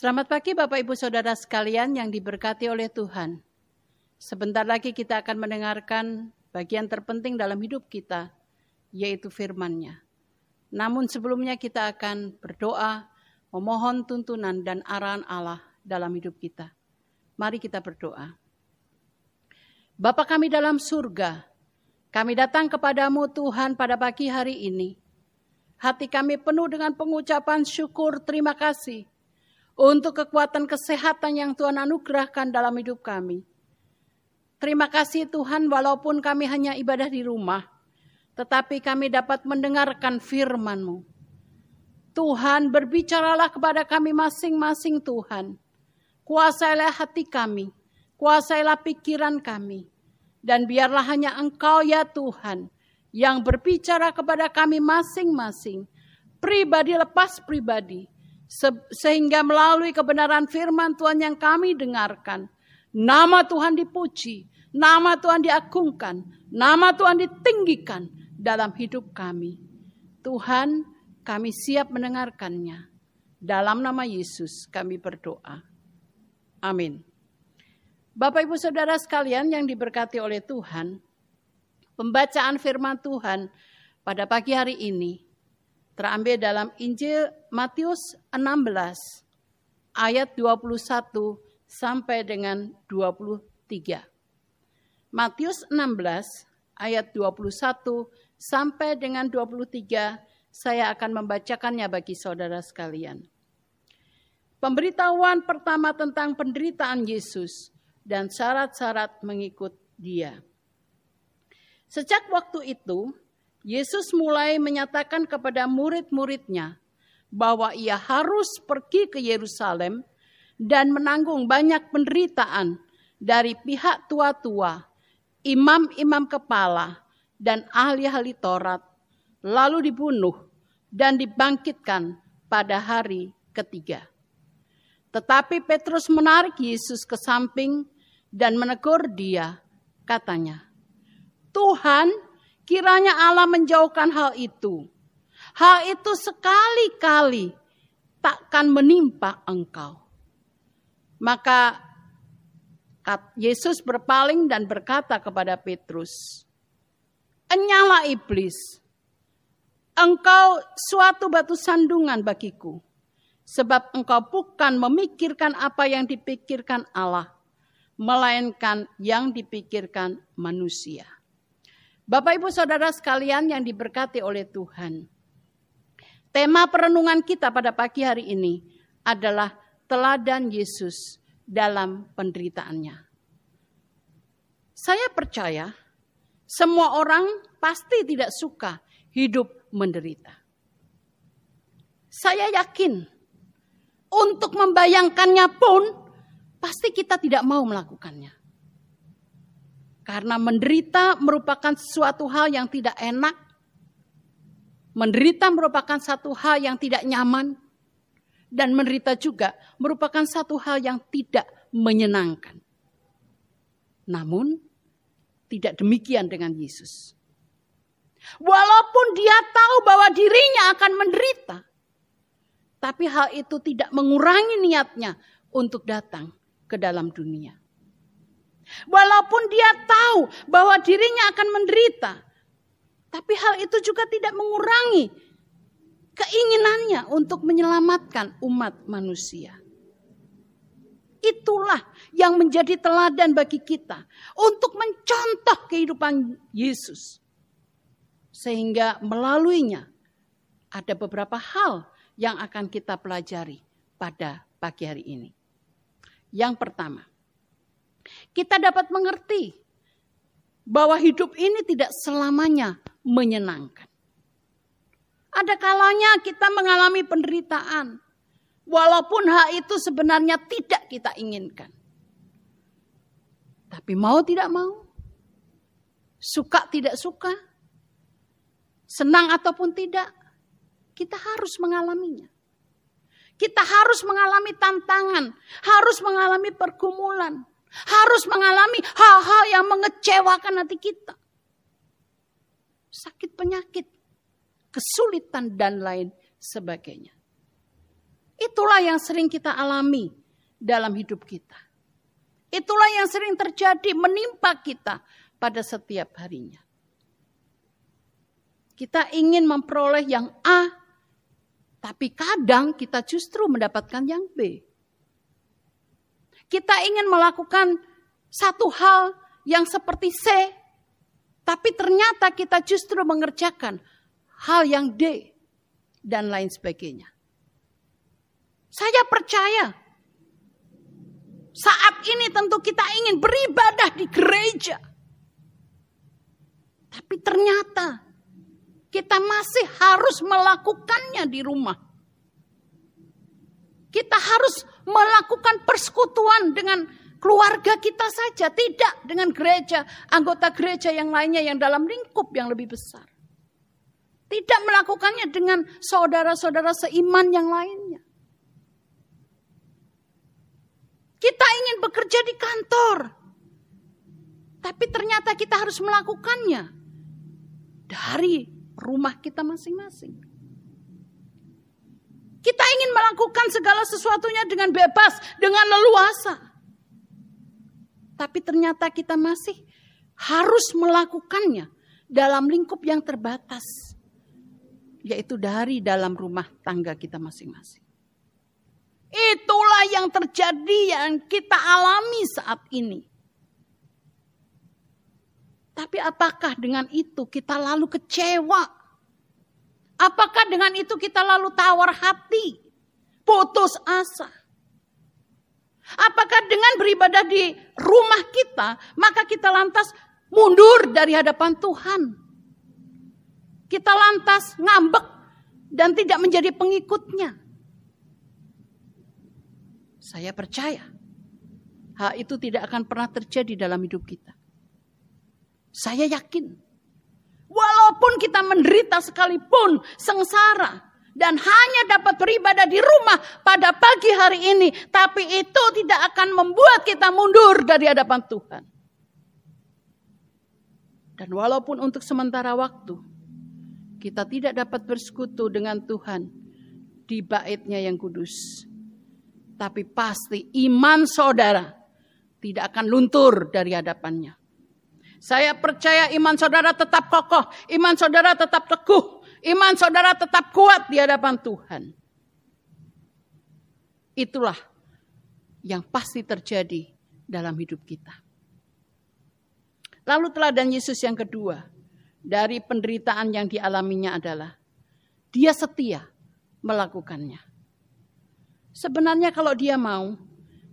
Selamat pagi Bapak Ibu Saudara sekalian yang diberkati oleh Tuhan. Sebentar lagi kita akan mendengarkan bagian terpenting dalam hidup kita, yaitu firman-Nya. Namun sebelumnya kita akan berdoa, memohon tuntunan dan arahan Allah dalam hidup kita. Mari kita berdoa. Bapa kami dalam surga, kami datang kepadamu Tuhan pada pagi hari ini. Hati kami penuh dengan pengucapan syukur terima kasih untuk kekuatan kesehatan yang Tuhan anugerahkan dalam hidup kami. Terima kasih Tuhan walaupun kami hanya ibadah di rumah, tetapi kami dapat mendengarkan firman-Mu. Tuhan berbicaralah kepada kami masing-masing Tuhan. Kuasailah hati kami, kuasailah pikiran kami. Dan biarlah hanya Engkau ya Tuhan yang berbicara kepada kami masing-masing. Pribadi lepas pribadi sehingga melalui kebenaran firman Tuhan yang kami dengarkan, nama Tuhan dipuji, nama Tuhan diagungkan, nama Tuhan ditinggikan dalam hidup kami. Tuhan, kami siap mendengarkannya. Dalam nama Yesus kami berdoa. Amin. Bapak Ibu Saudara sekalian yang diberkati oleh Tuhan, pembacaan firman Tuhan pada pagi hari ini terambil dalam Injil Matius 16 ayat 21 sampai dengan 23. Matius 16 ayat 21 sampai dengan 23 saya akan membacakannya bagi saudara sekalian. Pemberitahuan pertama tentang penderitaan Yesus dan syarat-syarat mengikut dia. Sejak waktu itu, Yesus mulai menyatakan kepada murid-muridnya bahwa ia harus pergi ke Yerusalem dan menanggung banyak penderitaan dari pihak tua-tua, imam-imam kepala, dan ahli-ahli Taurat, lalu dibunuh dan dibangkitkan pada hari ketiga. Tetapi Petrus menarik Yesus ke samping dan menegur dia, katanya, "Tuhan, Kiranya Allah menjauhkan hal itu. Hal itu sekali-kali takkan menimpa engkau. Maka Yesus berpaling dan berkata kepada Petrus, Enyala iblis, engkau suatu batu sandungan bagiku, sebab engkau bukan memikirkan apa yang dipikirkan Allah, melainkan yang dipikirkan manusia. Bapak Ibu Saudara sekalian yang diberkati oleh Tuhan. Tema perenungan kita pada pagi hari ini adalah teladan Yesus dalam penderitaannya. Saya percaya semua orang pasti tidak suka hidup menderita. Saya yakin untuk membayangkannya pun pasti kita tidak mau melakukannya. Karena menderita merupakan suatu hal yang tidak enak. Menderita merupakan satu hal yang tidak nyaman. Dan menderita juga merupakan satu hal yang tidak menyenangkan. Namun, tidak demikian dengan Yesus. Walaupun dia tahu bahwa dirinya akan menderita, tapi hal itu tidak mengurangi niatnya untuk datang ke dalam dunia. Walaupun dia tahu bahwa dirinya akan menderita. Tapi hal itu juga tidak mengurangi keinginannya untuk menyelamatkan umat manusia. Itulah yang menjadi teladan bagi kita untuk mencontoh kehidupan Yesus. Sehingga melaluinya ada beberapa hal yang akan kita pelajari pada pagi hari ini. Yang pertama, kita dapat mengerti bahwa hidup ini tidak selamanya menyenangkan. Ada kalanya kita mengalami penderitaan, walaupun hal itu sebenarnya tidak kita inginkan. Tapi mau tidak mau, suka tidak suka, senang ataupun tidak, kita harus mengalaminya. Kita harus mengalami tantangan, harus mengalami pergumulan, harus mengalami hal-hal yang mengecewakan hati kita. Sakit penyakit, kesulitan dan lain sebagainya. Itulah yang sering kita alami dalam hidup kita. Itulah yang sering terjadi menimpa kita pada setiap harinya. Kita ingin memperoleh yang A, tapi kadang kita justru mendapatkan yang B. Kita ingin melakukan satu hal yang seperti C, tapi ternyata kita justru mengerjakan hal yang D dan lain sebagainya. Saya percaya saat ini tentu kita ingin beribadah di gereja. Tapi ternyata kita masih harus melakukannya di rumah. Kita harus melakukan persekutuan dengan keluarga kita saja, tidak dengan gereja, anggota gereja yang lainnya yang dalam lingkup yang lebih besar. Tidak melakukannya dengan saudara-saudara seiman yang lainnya. Kita ingin bekerja di kantor. Tapi ternyata kita harus melakukannya dari rumah kita masing-masing. Kita ingin melakukan segala sesuatunya dengan bebas, dengan leluasa. Tapi ternyata kita masih harus melakukannya dalam lingkup yang terbatas, yaitu dari dalam rumah tangga kita masing-masing. Itulah yang terjadi yang kita alami saat ini. Tapi apakah dengan itu kita lalu kecewa? Apakah dengan itu kita lalu tawar hati? Putus asa? Apakah dengan beribadah di rumah kita, maka kita lantas mundur dari hadapan Tuhan? Kita lantas ngambek dan tidak menjadi pengikutnya. Saya percaya hal itu tidak akan pernah terjadi dalam hidup kita. Saya yakin, walaupun kita menderita sekalipun, sengsara, dan hanya dapat beribadah di rumah pada pagi hari ini, tapi itu tidak akan membuat kita mundur dari hadapan Tuhan. Dan walaupun untuk sementara waktu kita tidak dapat bersekutu dengan Tuhan di baitnya yang kudus, tapi pasti iman saudara tidak akan luntur dari hadapannya. Saya percaya iman saudara tetap kokoh, iman saudara tetap teguh, iman saudara tetap kuat di hadapan Tuhan. Itulah yang pasti terjadi dalam hidup kita. Lalu teladan Yesus yang kedua dari penderitaan yang dialaminya adalah dia setia melakukannya. Sebenarnya kalau dia mau,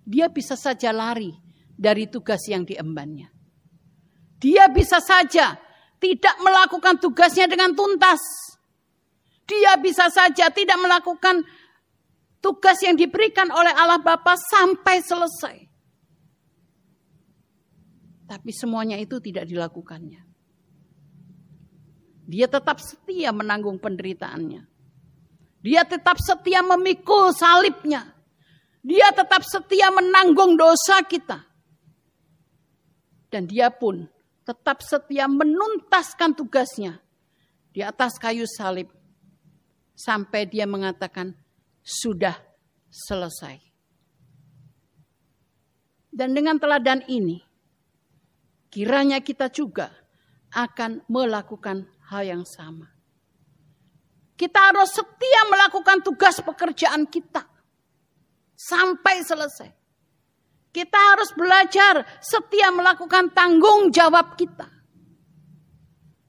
dia bisa saja lari dari tugas yang diembannya. Dia bisa saja tidak melakukan tugasnya dengan tuntas. Dia bisa saja tidak melakukan tugas yang diberikan oleh Allah Bapa sampai selesai. Tapi semuanya itu tidak dilakukannya. Dia tetap setia menanggung penderitaannya. Dia tetap setia memikul salibnya. Dia tetap setia menanggung dosa kita. Dan dia pun tetap setia menuntaskan tugasnya di atas kayu salib sampai dia mengatakan sudah selesai. Dan dengan teladan ini, kiranya kita juga akan melakukan hal yang sama. Kita harus setia melakukan tugas pekerjaan kita sampai selesai. Kita harus belajar setia melakukan tanggung jawab kita.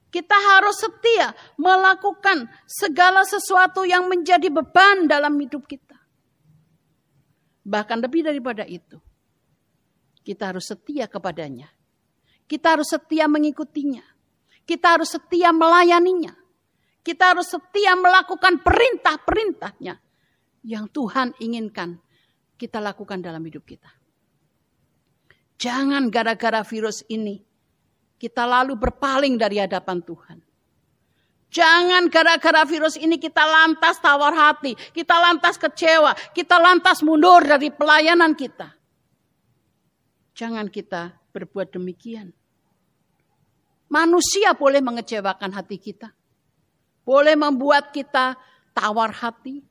Kita harus setia melakukan segala sesuatu yang menjadi beban dalam hidup kita. Bahkan lebih daripada itu, kita harus setia kepadanya. Kita harus setia mengikutinya. Kita harus setia melayaninya. Kita harus setia melakukan perintah-perintahnya yang Tuhan inginkan kita lakukan dalam hidup kita. Jangan gara-gara virus ini kita lalu berpaling dari hadapan Tuhan. Jangan gara-gara virus ini kita lantas tawar hati, kita lantas kecewa, kita lantas mundur dari pelayanan kita. Jangan kita berbuat demikian. Manusia boleh mengecewakan hati kita. Boleh membuat kita tawar hati.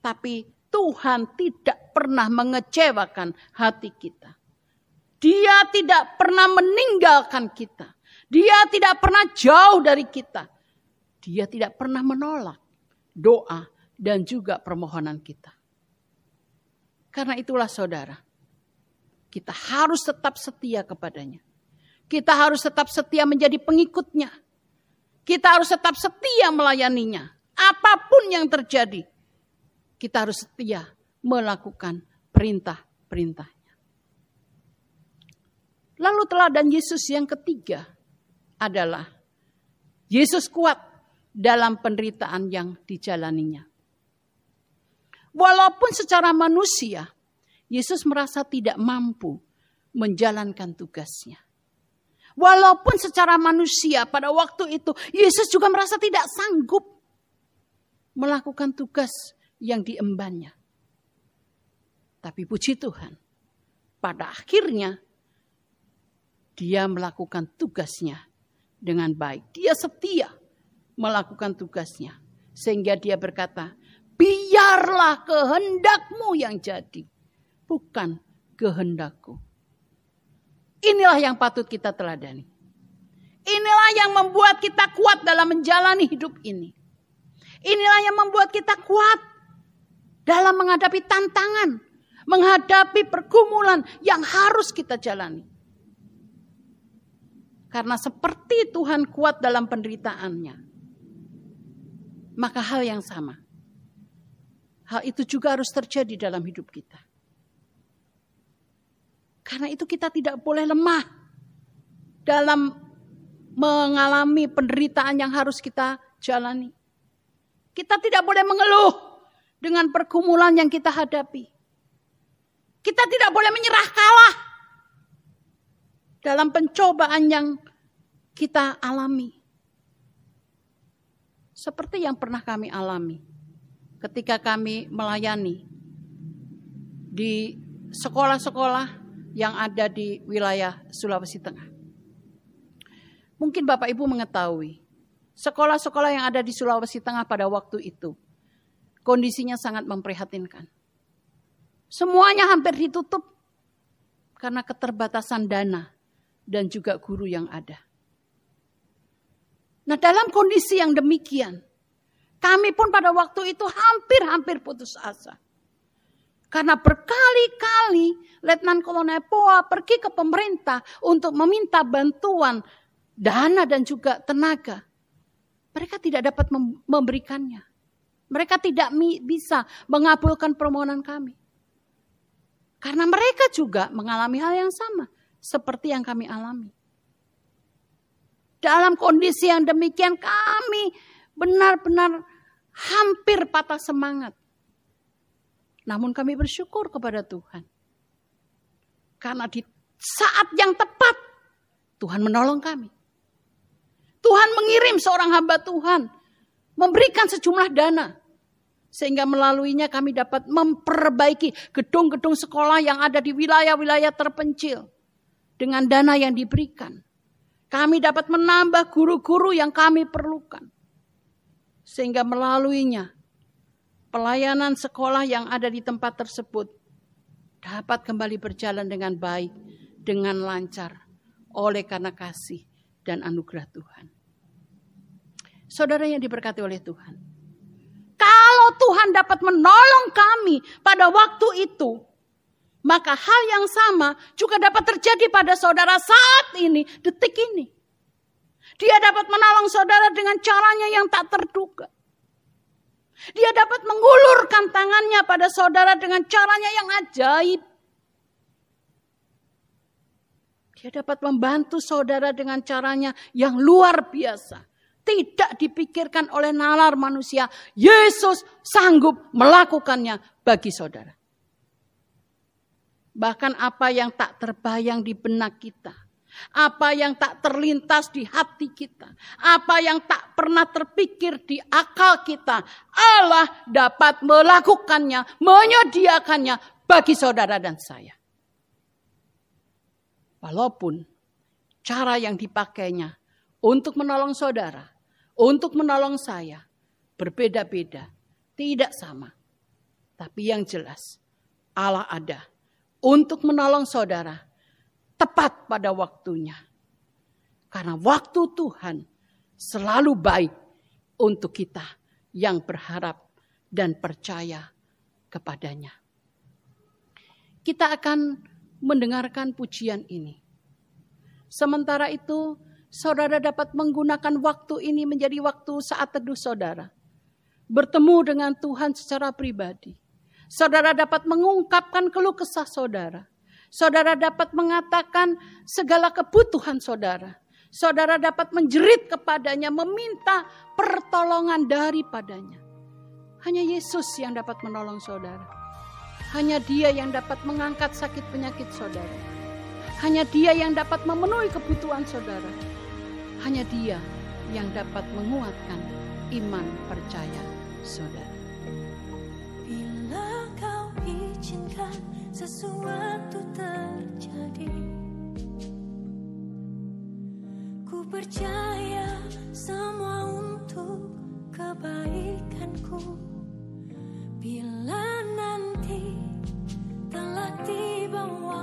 Tapi Tuhan tidak pernah mengecewakan hati kita. Dia tidak pernah meninggalkan kita. Dia tidak pernah jauh dari kita. Dia tidak pernah menolak doa dan juga permohonan kita. Karena itulah saudara, kita harus tetap setia kepadanya. Kita harus tetap setia menjadi pengikutnya. Kita harus tetap setia melayaninya. Apa pun yang terjadi, kita harus setia melakukan perintah-perintahnya. Lalu teladan Yesus yang ketiga adalah Yesus kuat dalam penderitaan yang dijalaninya. Walaupun secara manusia, Yesus merasa tidak mampu menjalankan tugasnya. Walaupun secara manusia pada waktu itu Yesus juga merasa tidak sanggup melakukan tugas yang diembannya. Tapi puji Tuhan, pada akhirnya dia melakukan tugasnya dengan baik. Dia setia melakukan tugasnya. Sehingga dia berkata, biarlah kehendakmu yang jadi. Bukan kehendakku. Inilah yang patut kita teladani. Inilah yang membuat kita kuat dalam menjalani hidup ini. Inilah yang membuat kita kuat dalam menghadapi tantangan, menghadapi pergumulan yang harus kita jalani. Karena seperti Tuhan kuat dalam penderitaannya, maka hal yang sama. Hal itu juga harus terjadi dalam hidup kita. Karena itu kita tidak boleh lemah dalam mengalami penderitaan yang harus kita jalani. Kita tidak boleh mengeluh dengan pergumulan yang kita hadapi. Kita tidak boleh menyerah kalah dalam pencobaan yang kita alami. Seperti yang pernah kami alami ketika kami melayani di sekolah-sekolah yang ada di wilayah Sulawesi Tengah. Mungkin Bapak Ibu mengetahui Sekolah-sekolah yang ada di Sulawesi Tengah pada waktu itu, kondisinya sangat memprihatinkan. Semuanya hampir ditutup karena keterbatasan dana dan juga guru yang ada. Nah, dalam kondisi yang demikian, kami pun pada waktu itu hampir-hampir putus asa. Karena berkali-kali Letnan Kolonel Poa pergi ke pemerintah untuk meminta bantuan dana dan juga tenaga. Mereka tidak dapat memberikannya. Mereka tidak bisa mengabulkan permohonan kami. Karena mereka juga mengalami hal yang sama seperti yang kami alami. Dalam kondisi yang demikian kami benar-benar hampir patah semangat. Namun kami bersyukur kepada Tuhan. Karena di saat yang tepat Tuhan menolong kami. Tuhan mengirim seorang hamba Tuhan memberikan sejumlah dana sehingga melaluinya kami dapat memperbaiki gedung-gedung sekolah yang ada di wilayah-wilayah terpencil dengan dana yang diberikan. Kami dapat menambah guru-guru yang kami perlukan. Sehingga melaluinya pelayanan sekolah yang ada di tempat tersebut dapat kembali berjalan dengan baik, dengan lancar oleh karena kasih dan anugerah Tuhan. Saudara yang diberkati oleh Tuhan. Kalau Tuhan dapat menolong kami pada waktu itu, maka hal yang sama juga dapat terjadi pada saudara saat ini, detik ini. Dia dapat menolong saudara dengan caranya yang tak terduga. Dia dapat mengulurkan tangannya pada saudara dengan caranya yang ajaib. Dia dapat membantu saudara dengan caranya yang luar biasa tidak dipikirkan oleh nalar manusia. Yesus sanggup melakukannya bagi saudara. Bahkan apa yang tak terbayang di benak kita. Apa yang tak terlintas di hati kita. Apa yang tak pernah terpikir di akal kita. Allah dapat melakukannya, menyediakannya bagi saudara dan saya. Walaupun cara yang dipakainya untuk menolong saudara untuk menolong saya berbeda-beda, tidak sama. Tapi yang jelas, Allah ada untuk menolong saudara tepat pada waktunya. Karena waktu Tuhan selalu baik untuk kita yang berharap dan percaya kepadanya. Kita akan mendengarkan pujian ini. Sementara itu, saudara dapat menggunakan waktu ini menjadi waktu saat teduh saudara. Bertemu dengan Tuhan secara pribadi. Saudara dapat mengungkapkan keluh kesah saudara. Saudara dapat mengatakan segala kebutuhan saudara. Saudara dapat menjerit kepadanya, meminta pertolongan daripadanya. Hanya Yesus yang dapat menolong saudara. Hanya Dia yang dapat mengangkat sakit penyakit saudara. Hanya Dia yang dapat memenuhi kebutuhan saudara. Hanya Dia yang dapat menguatkan iman percaya saudara. Sesuatu terjadi. Ku percaya semua untuk kebaikanku. Bila nanti telah tiba waktumu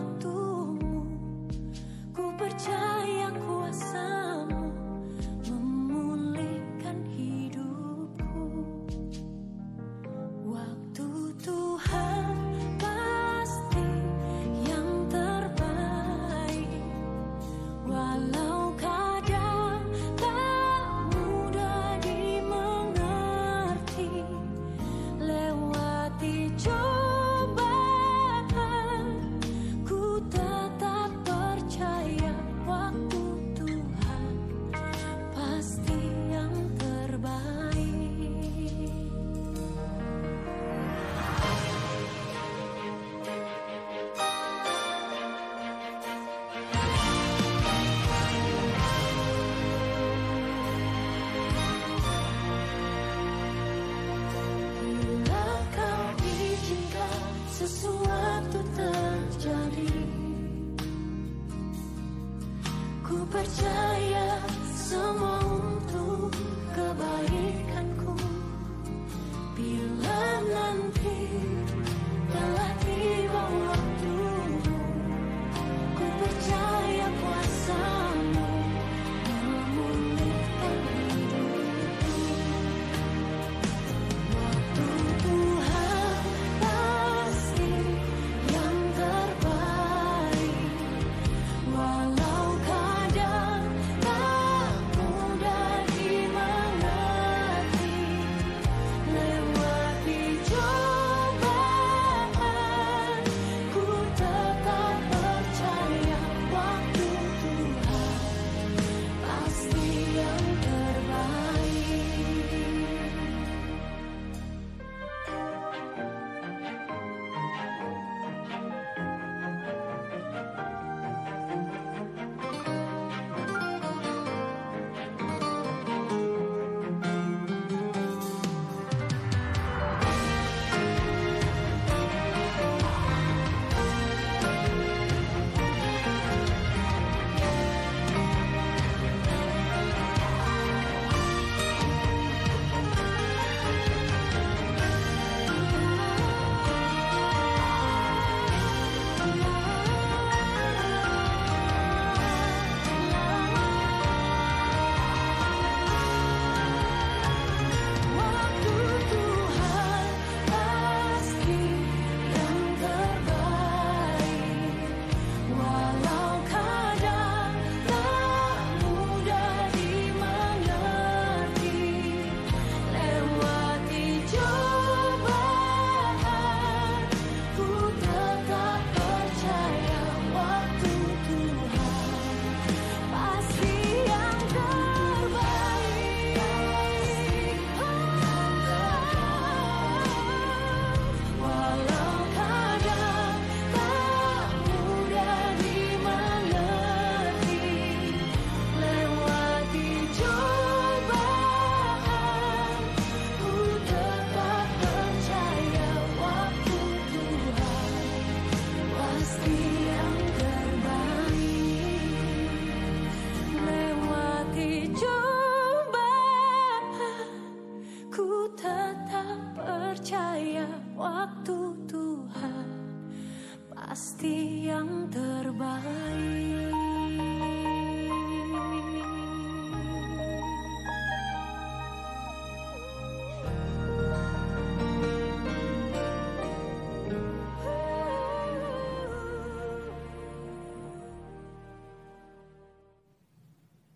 pasti yang terbaik.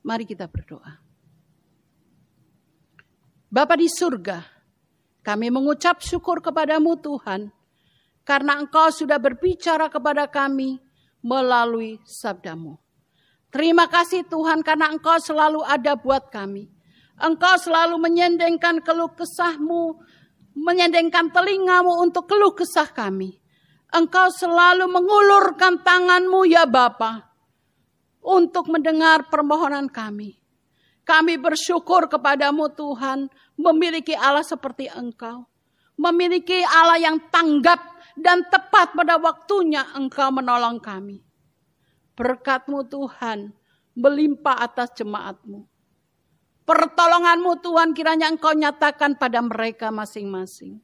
Mari kita berdoa. Bapa di surga, kami mengucap syukur kepadamu Tuhan karena engkau sudah berbicara kepada kami melalui sabdamu. Terima kasih Tuhan karena engkau selalu ada buat kami. Engkau selalu menyendengkan keluh kesahmu, menyendengkan telingamu untuk keluh kesah kami. Engkau selalu mengulurkan tanganmu ya Bapa untuk mendengar permohonan kami. Kami bersyukur kepadamu Tuhan memiliki Allah seperti engkau. Memiliki Allah yang tanggap dan tepat pada waktunya engkau menolong kami. Berkatmu Tuhan melimpah atas jemaatmu. Pertolonganmu Tuhan kiranya engkau nyatakan pada mereka masing-masing.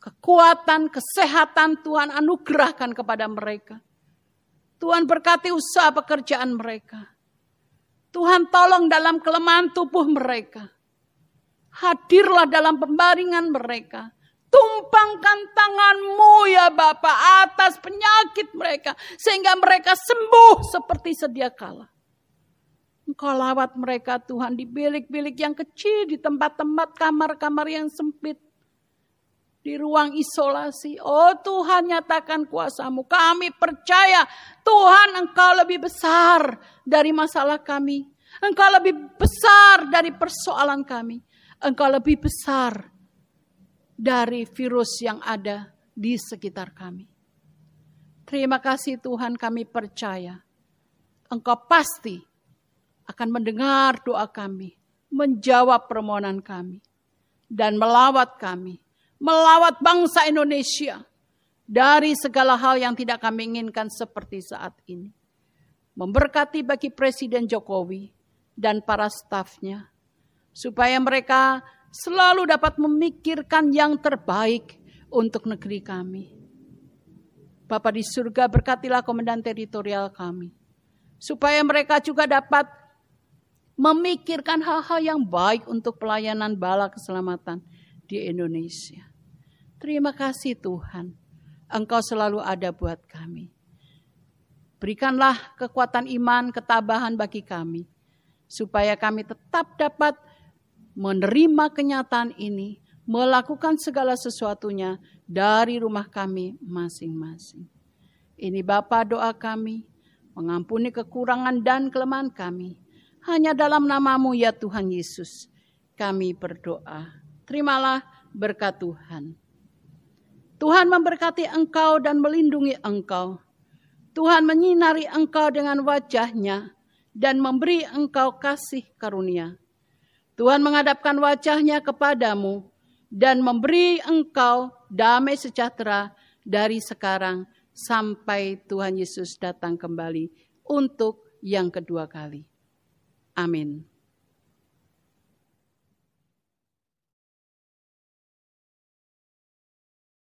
Kekuatan, kesehatan Tuhan anugerahkan kepada mereka. Tuhan berkati usaha pekerjaan mereka. Tuhan tolong dalam kelemahan tubuh mereka. Hadirlah dalam pembaringan mereka. Tumpangkan tanganmu ya Bapak atas penyakit mereka. Sehingga mereka sembuh seperti sedia kala. Engkau lawat mereka Tuhan di bilik-bilik yang kecil, di tempat-tempat kamar-kamar yang sempit di ruang isolasi. Oh Tuhan nyatakan kuasamu. Kami percaya Tuhan engkau lebih besar dari masalah kami. Engkau lebih besar dari persoalan kami. Engkau lebih besar dari virus yang ada di sekitar kami. Terima kasih Tuhan kami percaya. Engkau pasti akan mendengar doa kami. Menjawab permohonan kami. Dan melawat kami melawat bangsa Indonesia dari segala hal yang tidak kami inginkan seperti saat ini. Memberkati bagi Presiden Jokowi dan para stafnya, supaya mereka selalu dapat memikirkan yang terbaik untuk negeri kami. Bapak di surga berkatilah komandan teritorial kami, supaya mereka juga dapat memikirkan hal-hal yang baik untuk pelayanan bala keselamatan di Indonesia. Terima kasih Tuhan, Engkau selalu ada buat kami. Berikanlah kekuatan iman, ketabahan bagi kami, supaya kami tetap dapat menerima kenyataan ini, melakukan segala sesuatunya dari rumah kami masing-masing. Ini Bapa doa kami, mengampuni kekurangan dan kelemahan kami. Hanya dalam namamu ya Tuhan Yesus, kami berdoa. Terimalah berkat Tuhan. Tuhan memberkati engkau dan melindungi engkau. Tuhan menyinari engkau dengan wajahnya dan memberi engkau kasih karunia. Tuhan menghadapkan wajahnya kepadamu dan memberi engkau damai sejahtera dari sekarang sampai Tuhan Yesus datang kembali untuk yang kedua kali. Amin.